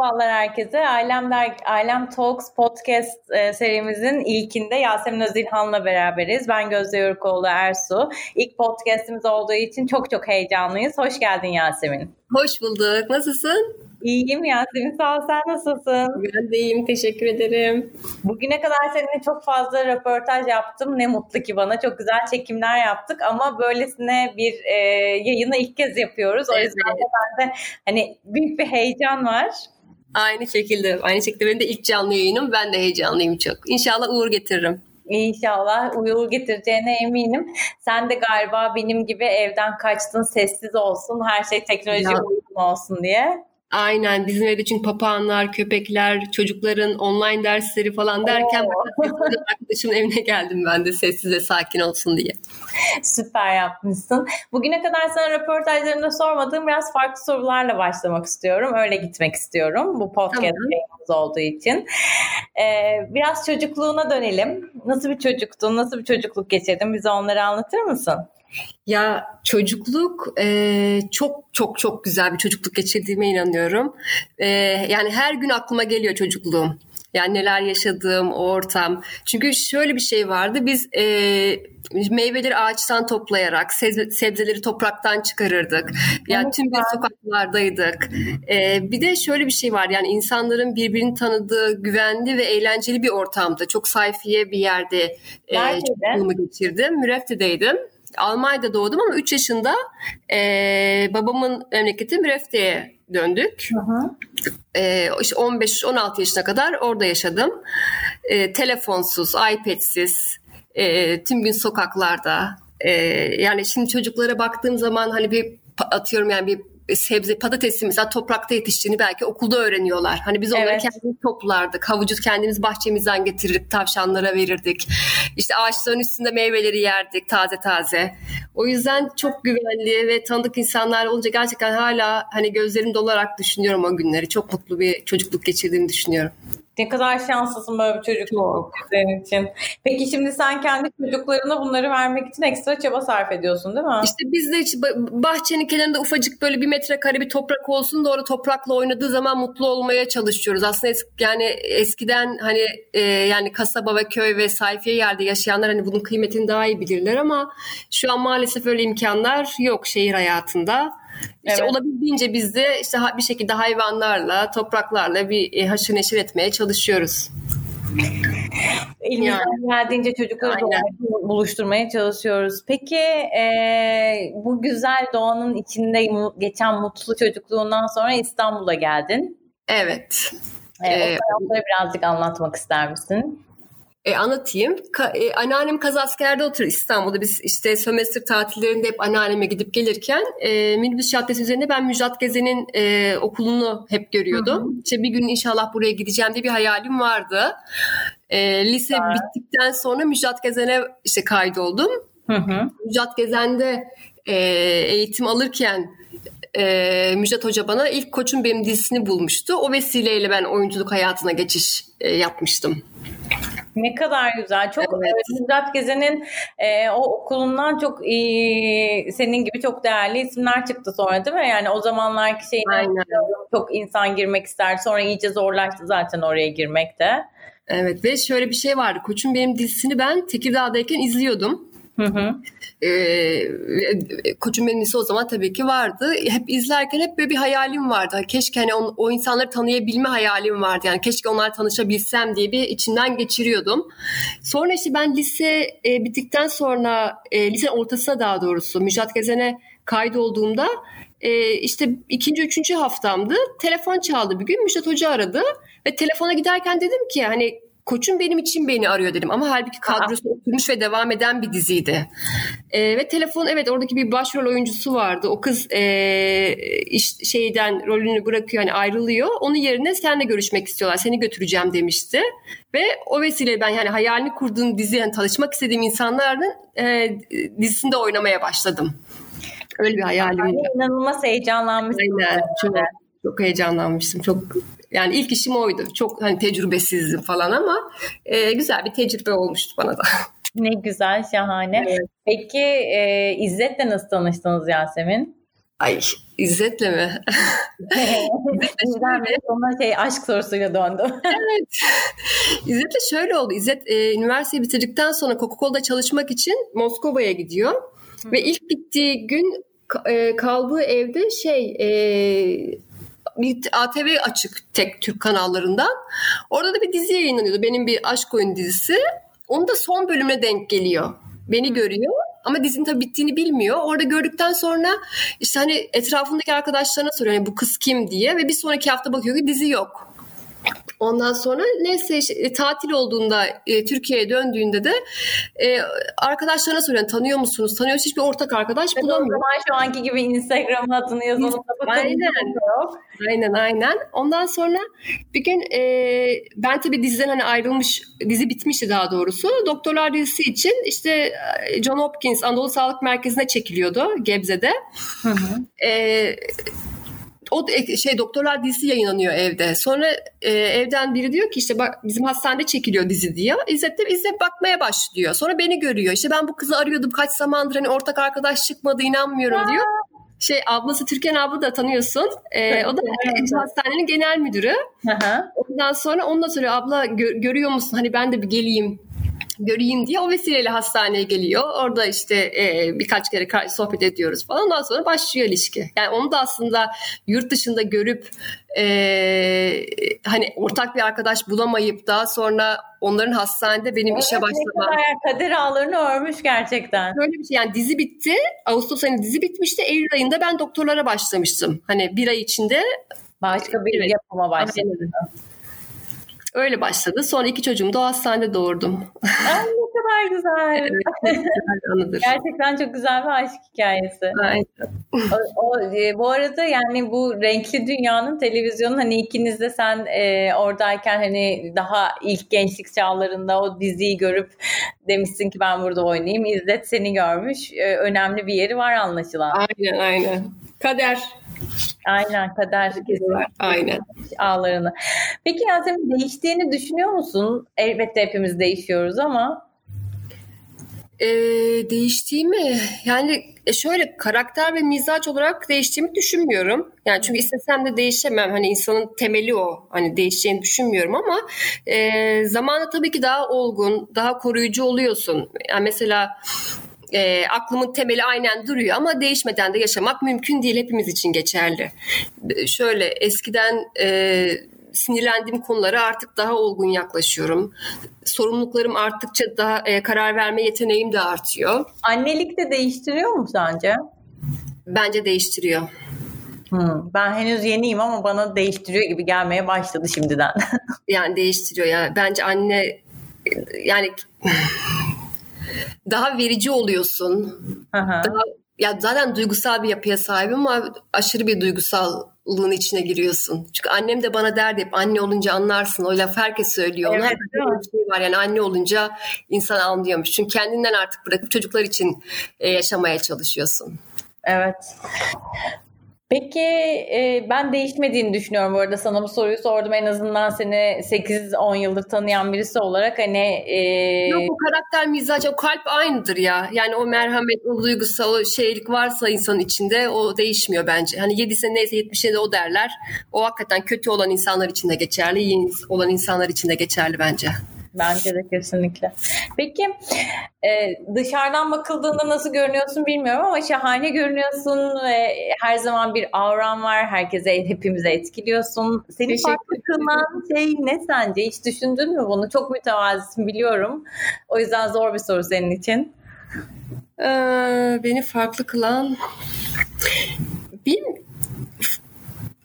Merhabalar herkese. Ailem, Der Ailem Talks podcast e, serimizin ilkinde Yasemin Özilhan'la beraberiz. Ben Gözde Yörükoğlu Ersu. İlk podcastimiz olduğu için çok çok heyecanlıyız. Hoş geldin Yasemin. Hoş bulduk. Nasılsın? İyiyim Yasemin sağ ol. Sen nasılsın? Ben de iyiyim. Teşekkür ederim. Bugüne kadar seninle çok fazla röportaj yaptım. Ne mutlu ki bana. Çok güzel çekimler yaptık ama böylesine bir e, yayını ilk kez yapıyoruz. O yüzden evet. de bende hani büyük bir heyecan var. Aynı şekilde. Aynı şekilde benim de ilk canlı yayınım. Ben de heyecanlıyım çok. İnşallah uğur getiririm. İnşallah uyur getireceğine eminim. Sen de galiba benim gibi evden kaçtın, sessiz olsun, her şey teknoloji uygun olsun diye. Aynen bizim evde çünkü papağanlar, köpekler, çocukların online dersleri falan derken arkadaşımın evine geldim ben de sessiz ve sakin olsun diye. Süper yapmışsın. Bugüne kadar sana röportajlarında sormadığım biraz farklı sorularla başlamak istiyorum. Öyle gitmek istiyorum bu podcast tamam. olduğu için. Ee, biraz çocukluğuna dönelim. Nasıl bir çocuktun? Nasıl bir çocukluk geçirdin? Bize onları anlatır mısın? Ya çocukluk e, çok çok çok güzel bir çocukluk geçirdiğime inanıyorum. E, yani her gün aklıma geliyor çocukluğum. Yani neler yaşadığım, o ortam. Çünkü şöyle bir şey vardı. Biz e, meyveleri ağaçtan toplayarak, sebzeleri topraktan çıkarırdık. Yani tüm bir sokaklardaydık. E, bir de şöyle bir şey var. Yani insanların birbirini tanıdığı, güvenli ve eğlenceli bir ortamda. Çok sayfiye bir yerde e, çocukluğumu geçirdim. Mürefte'deydim. Almanya'da doğdum ama 3 yaşında e, babamın memleketi Mürefte'ye döndük. Hı hı. E, işte 15-16 yaşına kadar orada yaşadım. E, telefonsuz, iPad'siz, e, tüm gün sokaklarda. E, yani şimdi çocuklara baktığım zaman hani bir atıyorum yani bir sebze patatesi mesela toprakta yetiştiğini belki okulda öğreniyorlar. Hani biz onları evet. kendimiz toplardık. Havucu kendimiz bahçemizden getirirdik. Tavşanlara verirdik. İşte ağaçların üstünde meyveleri yerdik taze taze. O yüzden çok güvenli ve tanıdık insanlar olunca gerçekten hala hani gözlerim dolarak düşünüyorum o günleri. Çok mutlu bir çocukluk geçirdiğimi düşünüyorum. Ne kadar şanslısın böyle bir çocuk senin için. Peki şimdi sen kendi çocuklarına bunları vermek için ekstra çaba sarf ediyorsun değil mi? İşte biz de hiç bahçenin kenarında ufacık böyle bir metrekare bir toprak olsun da orada toprakla oynadığı zaman mutlu olmaya çalışıyoruz. Aslında es, yani eskiden hani e, yani kasaba ve köy ve sayfiye yerde yaşayanlar hani bunun kıymetini daha iyi bilirler ama şu an maalesef öyle imkanlar yok şehir hayatında. İşte evet. olabildiğince biz de işte bir şekilde hayvanlarla, topraklarla bir e, haşır neşir etmeye çalışıyoruz. Elimizden yani. geldiğince çocukları buluşturmaya çalışıyoruz. Peki e, bu güzel doğanın içinde geçen mutlu çocukluğundan sonra İstanbul'a geldin. Evet. E, o tarafları birazcık anlatmak ister misin? E, anlatayım. Ka, e, anneannem Kazaskerde oturur İstanbul'da. Biz işte sömestr tatillerinde hep anneanneme gidip gelirken e, minibüs caddesi üzerinde ben Müjdat Gezen'in e, okulunu hep görüyordum. Hı hı. İşte bir gün inşallah buraya gideceğim diye bir hayalim vardı. E, lise evet. bittikten sonra Müjdat Gezen'e işte kaydoldum. Hı hı. Müjdat Gezen'de e, eğitim alırken e, Müjdat Hoca bana ilk koçum benim dizisini bulmuştu. O vesileyle ben oyunculuk hayatına geçiş e, yapmıştım. Ne kadar güzel. Çok evet. Müjdat Gezen'in e, o okulundan çok iyi, senin gibi çok değerli isimler çıktı sonra değil mi? Yani o zamanlarki şeyine çok insan girmek ister. Sonra iyice zorlaştı zaten oraya girmek de. Evet ve şöyle bir şey vardı. Koçum benim dizisini ben Tekirdağ'dayken izliyordum. Hı hı. Ee, Koçum Menisi o zaman tabii ki vardı. Hep izlerken hep böyle bir hayalim vardı. Keşke hani o, o insanları tanıyabilme hayalim vardı. Yani keşke onlar tanışabilsem diye bir içinden geçiriyordum. Sonra işte ben lise e, bittikten sonra e, lise ortasına daha doğrusu Müjdat Gezen'e kaydolduğumda e, işte ikinci, üçüncü haftamdı. Telefon çaldı bir gün. Müjdat Hoca aradı ve telefona giderken dedim ki hani Koçum benim için beni arıyor dedim ama halbuki kadrosu Aa. oturmuş ve devam eden bir diziydi. E, ve telefon evet oradaki bir başrol oyuncusu vardı. O kız e, iş, şeyden rolünü bırakıyor hani ayrılıyor. Onun yerine seninle görüşmek istiyorlar. Seni götüreceğim demişti. Ve o vesileyle ben yani hayalini kurduğum dizi yani tanışmak istediğim insanların e, dizisinde oynamaya başladım. Öyle bir hayalim. Ay, inanılmaz heyecanlanmıştım. Aynen. Çok, çok heyecanlanmıştım. Çok yani ilk işim oydu. Çok hani tecrübesizdim falan ama e, güzel bir tecrübe olmuştu bana da. Ne güzel, şahane. Evet. Peki e, İzzet'le nasıl tanıştınız Yasemin? Ay İzzet'le mi? İzzet'le Ona şey aşk sorusuyla döndü. evet. İzzet'le şöyle oldu. İzzet e, üniversiteyi bitirdikten sonra Coca-Cola'da çalışmak için Moskova'ya gidiyor. Hı. Ve ilk gittiği gün e, kaldığı evde şey e, ATV açık tek Türk kanallarından. Orada da bir dizi yayınlanıyordu. Benim bir aşk oyun dizisi. Onun da son bölümüne denk geliyor. Beni görüyor ama dizinin tabii bittiğini bilmiyor. Orada gördükten sonra işte hani etrafındaki arkadaşlarına soruyor hani bu kız kim diye ve bir sonraki hafta bakıyor ki dizi yok. Ondan sonra neyse işte, tatil olduğunda e, Türkiye'ye döndüğünde de e, arkadaşlarına soruyor tanıyor musunuz? Tanıyoruz hiçbir ortak arkadaş evet, bulamıyor. O zaman şu anki gibi Instagram adını yazalım. Aynen. Aynen aynen. Ondan sonra bir gün e, ben tabii diziden hani ayrılmış dizi bitmişti daha doğrusu. Doktorlar dizisi için işte e, John Hopkins Anadolu Sağlık Merkezi'ne çekiliyordu Gebze'de. Hı hı. E, o şey doktorlar dizisi yayınlanıyor evde. Sonra e, evden biri diyor ki işte bak bizim hastanede çekiliyor dizi diyor. İzzet de bakmaya başlıyor. Sonra beni görüyor. İşte ben bu kızı arıyordum kaç zamandır hani ortak arkadaş çıkmadı inanmıyorum diyor. Şey ablası Türkan abla da tanıyorsun. Ee, o da evet. hastanenin genel müdürü. Ondan sonra onunla soruyor abla gör, görüyor musun? Hani ben de bir geleyim göreyim diye o vesileyle hastaneye geliyor. Orada işte e, birkaç kere sohbet ediyoruz falan. Ondan sonra başlıyor ilişki. Yani onu da aslında yurt dışında görüp e, hani ortak bir arkadaş bulamayıp daha sonra onların hastanede benim evet, işe başlamam. Kader ağlarını örmüş gerçekten. Böyle bir şey yani dizi bitti. Ağustos ayında dizi bitmişti. Eylül ayında ben doktorlara başlamıştım. Hani bir ay içinde Başka bir evet. yapıma başladım. Öyle başladı. Sonra iki çocuğumu da hastanede doğurdum. Ay ne kadar güzel. evet, güzel Gerçekten çok güzel bir aşk hikayesi. Aynen. O, o, e, bu arada yani bu renkli dünyanın televizyonun hani ikiniz de sen e, oradayken hani daha ilk gençlik çağlarında o diziyi görüp demişsin ki ben burada oynayayım. İzzet seni görmüş. E, önemli bir yeri var anlaşılan. Aynen aynen. Kader. Aynen kader. Aynen. Ağlarını. Peki Yasemin değiştiğini düşünüyor musun? Elbette hepimiz değişiyoruz ama. Ee, değiştiğimi yani e, şöyle karakter ve mizaç olarak değiştiğimi düşünmüyorum. Yani çünkü istesem de değişemem. Hani insanın temeli o. Hani değişeceğini düşünmüyorum ama e, zamanla tabii ki daha olgun, daha koruyucu oluyorsun. Yani mesela e, aklımın temeli aynen duruyor ama değişmeden de yaşamak mümkün değil hepimiz için geçerli. Şöyle eskiden e, sinirlendiğim konulara artık daha olgun yaklaşıyorum. Sorumluluklarım arttıkça daha e, karar verme yeteneğim de artıyor. Annelik de değiştiriyor mu sence? Bence değiştiriyor. Hmm, ben henüz yeniyim ama bana değiştiriyor gibi gelmeye başladı şimdiden. yani değiştiriyor yani. Bence anne yani daha verici oluyorsun. Daha, ya zaten duygusal bir yapıya sahibim ama aşırı bir duygusallığın içine giriyorsun. Çünkü annem de bana derdi hep anne olunca anlarsın. O laf herkes söylüyor. Evet, bir şey var yani anne olunca insan anlıyormuş. Çünkü kendinden artık bırakıp çocuklar için e, yaşamaya çalışıyorsun. Evet. Peki e, ben değişmediğini düşünüyorum bu arada. Sana bu soruyu sordum. En azından seni 8-10 yıldır tanıyan birisi olarak hani e... Yok o karakter mizaç o kalp aynıdır ya. Yani o merhamet o duygusal o şeylik varsa insanın içinde o değişmiyor bence. Hani 7 sene neyse 70'e de o derler. O hakikaten kötü olan insanlar için de geçerli iyi olan insanlar için de geçerli bence. Bence de kesinlikle. Peki e, dışarıdan bakıldığında nasıl görünüyorsun bilmiyorum ama şahane görünüyorsun ve her zaman bir auran var. Herkese, hepimize etkiliyorsun. Seni farklı kılan şey ne sence? Hiç düşündün mü bunu? Çok mütevazisin biliyorum. O yüzden zor bir soru senin için. Ee, beni farklı kılan...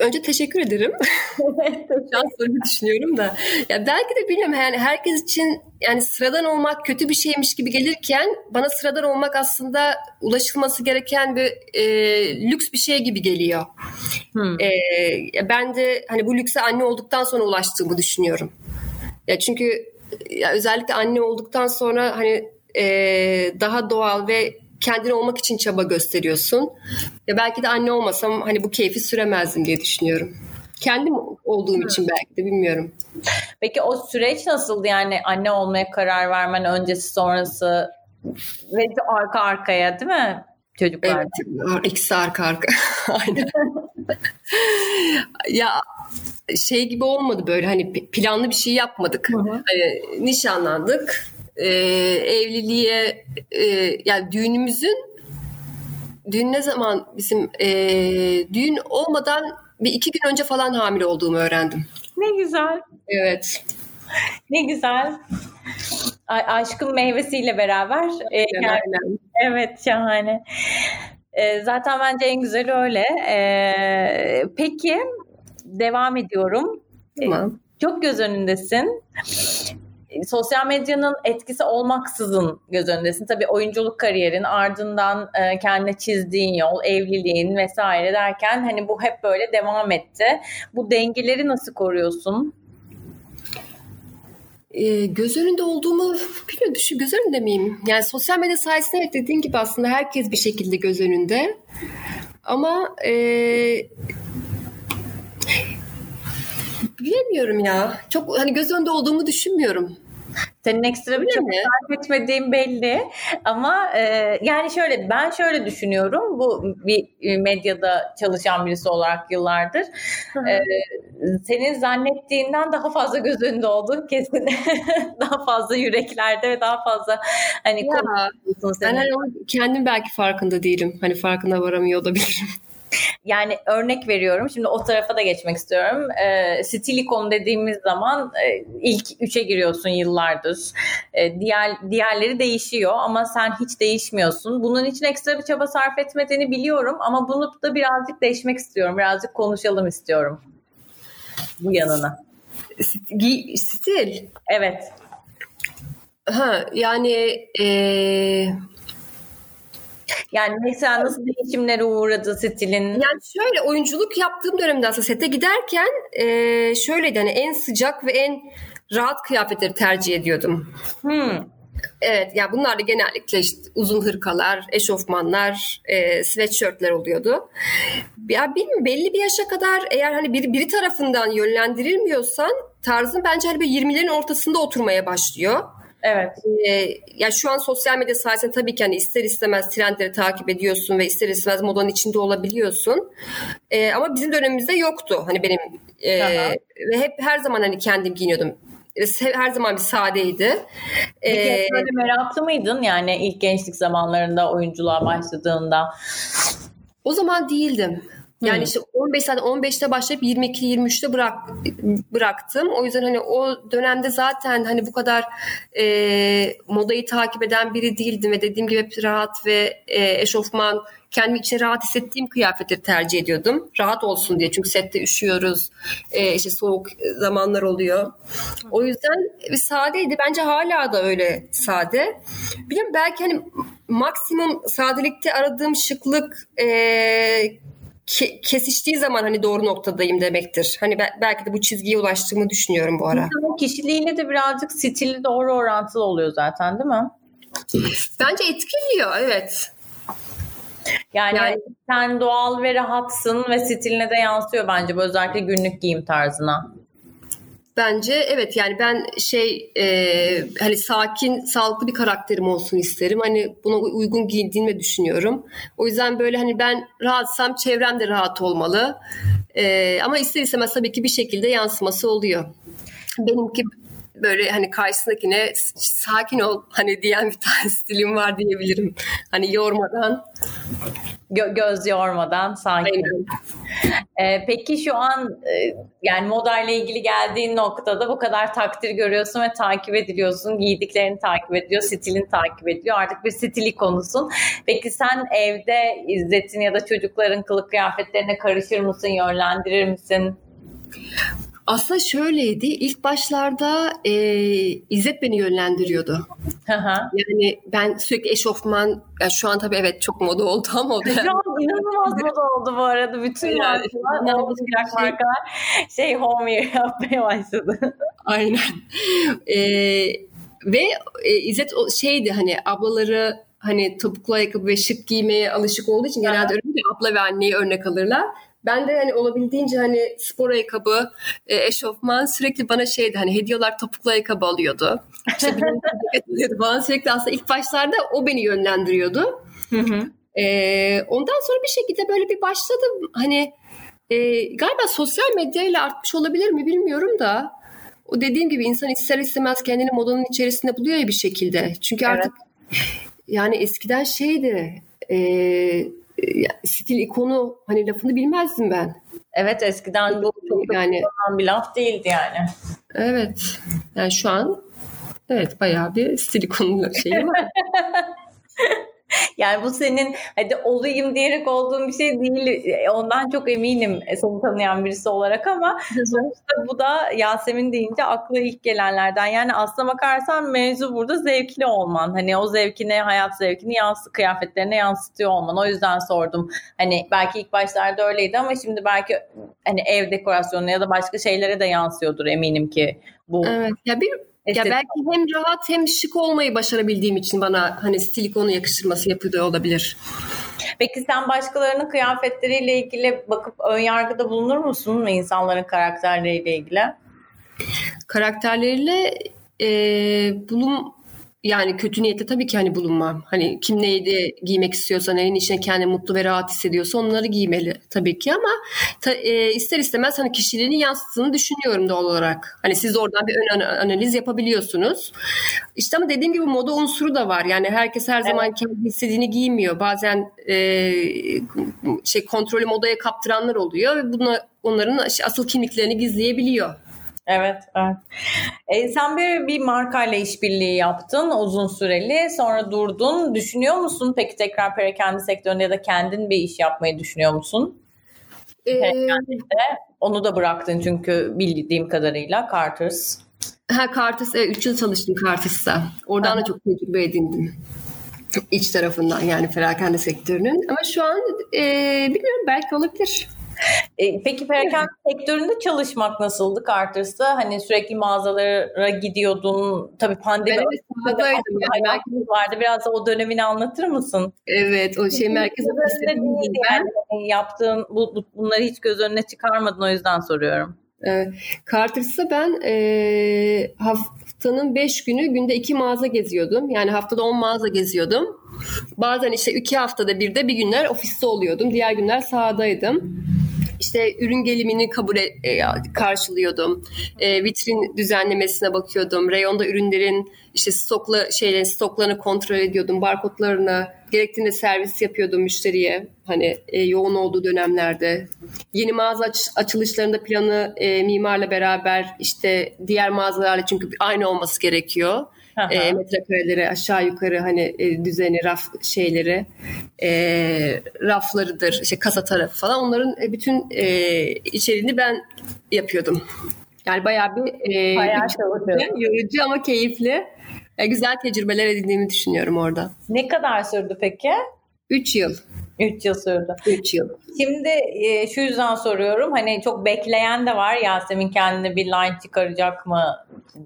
Önce teşekkür ederim. Soruyu düşünüyorum da. Ya belki de bilmiyorum yani herkes için yani sıradan olmak kötü bir şeymiş gibi gelirken bana sıradan olmak aslında ulaşılması gereken bir e, lüks bir şey gibi geliyor. Hmm. E, ben de hani bu lükse anne olduktan sonra ulaştığımı düşünüyorum. Ya çünkü ya özellikle anne olduktan sonra hani e, daha doğal ve kendin olmak için çaba gösteriyorsun. Ya belki de anne olmasam hani bu keyfi süremezdim diye düşünüyorum. Kendim olduğum için belki de bilmiyorum. Peki o süreç nasıldı yani anne olmaya karar vermen öncesi sonrası ve arka arkaya değil mi? çocuklar. Evet, ikisi arka arka. Aynen. ya şey gibi olmadı böyle hani planlı bir şey yapmadık. Hı hı. Hani nişanlandık. E, evliliğe e, yani düğünümüzün düğün ne zaman bizim e, düğün olmadan bir iki gün önce falan hamile olduğumu öğrendim. Ne güzel. Evet. Ne güzel. A- aşkın meyvesiyle beraber. E, yani, aynen. Evet şahane. E, zaten bence en güzeli öyle. E, peki devam ediyorum. Tamam. E, çok göz önündesin sosyal medyanın etkisi olmaksızın göz önündesin. Tabii oyunculuk kariyerin ardından e, kendine çizdiğin yol, evliliğin vesaire derken hani bu hep böyle devam etti. Bu dengeleri nasıl koruyorsun? E, göz önünde olduğumu bilmiyorum. Şu göz önünde miyim? Yani sosyal medya sayesinde evet dediğin gibi aslında herkes bir şekilde göz önünde. Ama e, bilemiyorum ya. Çok hani göz önünde olduğumu düşünmüyorum. Senin ekstra bir çaba sarf etmediğin belli. Ama e, yani şöyle ben şöyle düşünüyorum. Bu bir e, medyada çalışan birisi olarak yıllardır. E, senin zannettiğinden daha fazla göz önünde olduğun kesin. Daha fazla yüreklerde ve daha fazla hani ya, ben hani kendim belki farkında değilim. Hani farkına varamıyor olabilirim. Yani örnek veriyorum. Şimdi o tarafa da geçmek istiyorum. E, Stilikon dediğimiz zaman e, ilk üçe giriyorsun yıllardır. E, diğer diğerleri değişiyor ama sen hiç değişmiyorsun. Bunun için ekstra bir çaba sarf etmediğini biliyorum ama bunu da birazcık değişmek istiyorum. Birazcık konuşalım istiyorum. Bu yanına. Stil. Evet. Ha yani eee yani mesela nasıl değişimlere uğradı stilin? Yani şöyle oyunculuk yaptığım dönemde aslında sete giderken e, şöyleydi hani en sıcak ve en rahat kıyafetleri tercih ediyordum. Hmm. Evet ya yani bunlar da genellikle işte uzun hırkalar, eşofmanlar, e, sweatshirtler oluyordu. Ya bilmiyorum belli bir yaşa kadar eğer hani biri, biri tarafından yönlendirilmiyorsan tarzın bence hani bir 20'lerin ortasında oturmaya başlıyor. Evet. Ee, ya şu an sosyal medya sayesinde tabii ki hani ister istemez trendleri takip ediyorsun ve ister istemez modanın içinde olabiliyorsun. Ee, ama bizim dönemimizde yoktu. Hani benim e, ve hep her zaman hani kendim giyiniyordum her zaman bir sadeydi. Peki ee, böyle meraklı mıydın yani ilk gençlik zamanlarında oyunculuğa başladığında? O zaman değildim. Yani işte 15 saat 15'te başlayıp 22 23'te bırak bıraktım. O yüzden hani o dönemde zaten hani bu kadar e, modayı takip eden biri değildim ve dediğim gibi hep rahat ve e, eşofman kendimi içine rahat hissettiğim kıyafetleri tercih ediyordum. Rahat olsun diye çünkü sette üşüyoruz. E, işte soğuk zamanlar oluyor. O yüzden bir sadeydi. Bence hala da öyle sade. Bilmiyorum belki hani maksimum sadelikte aradığım şıklık e, ke- kesiştiği zaman hani doğru noktadayım demektir. Hani be- belki de bu çizgiye ulaştığımı düşünüyorum bu ara. İnsanın kişiliğiyle de birazcık stili doğru orantılı oluyor zaten değil mi? Bence etkiliyor evet. Yani, yani sen doğal ve rahatsın ve stiline de yansıyor bence bu özellikle günlük giyim tarzına. Bence evet yani ben şey e, hani sakin sağlıklı bir karakterim olsun isterim. Hani buna uygun giyindiğimi düşünüyorum. O yüzden böyle hani ben rahatsam çevrem de rahat olmalı. E, ama ister istemez tabii ki bir şekilde yansıması oluyor. Benimki böyle hani karşısındakine sakin ol hani diyen bir tane stilim var diyebilirim. Hani yormadan. Gö- göz yormadan sakin. Ee, peki şu an e, yani moda ile ilgili geldiğin noktada bu kadar takdir görüyorsun ve takip ediliyorsun. Giydiklerini takip ediyor, stilini takip ediyor. Artık bir stili konusun. Peki sen evde İzzet'in ya da çocukların kılık kıyafetlerine karışır mısın, yönlendirir misin? Aslında şöyleydi. İlk başlarda e, İzzet beni yönlendiriyordu. yani ben sürekli eşofman, yani şu an tabii evet çok moda oldu ama o dönem... Şu an inanılmaz moda oldu bu arada. Bütün yani, markalar, şey... markalar şey home yapmaya başladı. Aynen. E, ve e, İzzet şeydi hani ablaları hani topuklu ayakkabı ve şık giymeye alışık olduğu için genelde öyle abla ve anneyi örnek alırlar. Ben de hani olabildiğince hani spor ayakkabı, e, eşofman sürekli bana şeydi hani hediyeler topuklu ayakkabı alıyordu. İşte bana sürekli aslında ilk başlarda o beni yönlendiriyordu. Hı hı. Ee, ondan sonra bir şekilde böyle bir başladım. Hani e, galiba sosyal medyayla artmış olabilir mi bilmiyorum da o dediğim gibi insan ister istemez kendini modanın içerisinde buluyor ya bir şekilde. Çünkü artık evet. yani eskiden şeydi e, stil ikonu hani lafını bilmezdim ben. Evet eskiden bu çok yani bir laf değildi yani. Evet. Yani şu an evet bayağı bir stil ikonu şeyi var. Yani bu senin hadi olayım diyerek olduğun bir şey değil. E, ondan çok eminim e, seni tanıyan birisi olarak ama sonuçta bu da Yasemin deyince akla ilk gelenlerden. Yani aslına bakarsan mevzu burada zevkli olman. Hani o zevkini, hayat zevkini yansı, kıyafetlerine yansıtıyor olman. O yüzden sordum. Hani belki ilk başlarda öyleydi ama şimdi belki hani ev dekorasyonu ya da başka şeylere de yansıyordur eminim ki bu. Evet. Ya bir ya belki hem rahat hem şık olmayı başarabildiğim için bana hani silikonu yakıştırması yapıyor olabilir. Peki sen başkalarının kıyafetleriyle ilgili bakıp ön yargıda bulunur musun mu insanların karakterleriyle ilgili? Karakterleriyle e, bulun yani kötü niyette tabii ki hani bulunmam. Hani kim neydi giymek istiyorsa, neyin içine kendini mutlu ve rahat hissediyorsa onları giymeli tabii ki ama ta, e, ister istemez hani kişiliğini yansıttığını düşünüyorum doğal olarak. Hani siz oradan bir ön analiz yapabiliyorsunuz. İşte ama dediğim gibi moda unsuru da var. Yani herkes her zaman evet. kendi istediğini giymiyor. Bazen e, şey kontrolü modaya kaptıranlar oluyor ve buna onların asıl kimliklerini gizleyebiliyor. Evet, evet. E, sen bir, bir markayla işbirliği yaptın uzun süreli. Sonra durdun. Düşünüyor musun peki tekrar perakende sektöründe ya da kendin bir iş yapmayı düşünüyor musun? Ee, onu da bıraktın çünkü bildiğim kadarıyla Carter's. Ha Carter's, evet 3 yıl çalıştım Carter's'ta. Oradan ha. da çok tecrübe edindim. İç tarafından yani perakende sektörünün. Ama şu an e, bilmiyorum belki olabilir. E, peki perakende sektöründe çalışmak nasıldı Carter's'ta? Hani sürekli mağazalara gidiyordun. Tabii pandemi evet, yani. vardı. Biraz da o dönemini anlatır mısın? Evet, o şey merkez ofisinde yani. Hani yaptığın bu, bu, bunları hiç göz önüne çıkarmadın o yüzden soruyorum. Evet. Carter's'ta ben e, haftanın 5 günü günde 2 mağaza geziyordum. Yani haftada 10 mağaza geziyordum. Bazen işte 2 haftada bir de bir günler ofiste oluyordum. Diğer günler sahadaydım işte ürün gelimini kabul e, karşılıyordum. E, vitrin düzenlemesine bakıyordum. Reyonda ürünlerin işte stokla şeylerin stoklarını kontrol ediyordum. Barkodlarını gerektiğinde servis yapıyordum müşteriye. Hani e, yoğun olduğu dönemlerde. Yeni mağaza aç, açılışlarında planı e, mimarla beraber işte diğer mağazalarla çünkü aynı olması gerekiyor e, metrekareleri aşağı yukarı hani e, düzeni raf şeyleri e, raflarıdır işte kasa tarafı falan onların e, bütün e, içeriğini ben yapıyordum. Yani bayağı bir e, bayağı yorucu ama keyifli. E, güzel tecrübeler edindiğimi düşünüyorum orada. Ne kadar sürdü peki? 3 yıl. 3 yıl sürdü. 3 yıl. Şimdi e, şu yüzden soruyorum. Hani çok bekleyen de var Yasemin kendine bir line çıkaracak mı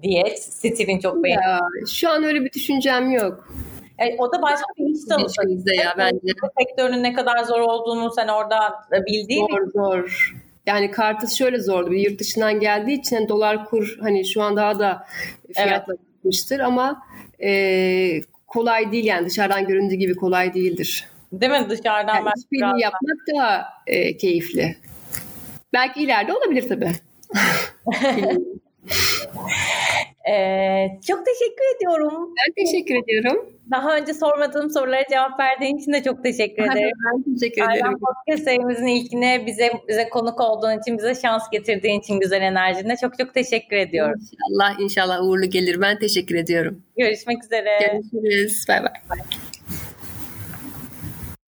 diye. Stilin çok beğendiği. Şu an öyle bir düşüncem yok. Yani e, o da başka bir iş tanısı. ya bence. Sektörünün ne kadar zor olduğunu sen orada bildiğin Zor mi? zor. Yani kartız şöyle zordu. Bir yurt dışından geldiği için hani dolar kur hani şu an daha da fiyatla evet. ama e, kolay değil yani dışarıdan göründüğü gibi kolay değildir. Değil mi? Dışarıdan yani işbirliği yapmak daha e, keyifli. Belki ileride olabilir tabii. ee, çok teşekkür ediyorum. Ben teşekkür ediyorum. Daha önce sormadığım sorulara cevap verdiğin için de çok teşekkür ederim. Ben teşekkür ederim. Aynen podcast serimizin ilkine bize bize konuk olduğun için, bize şans getirdiğin için güzel enerjine çok çok teşekkür ediyorum. İnşallah inşallah uğurlu gelir. Ben teşekkür ediyorum. Görüşmek üzere. Görüşürüz. Bay bay.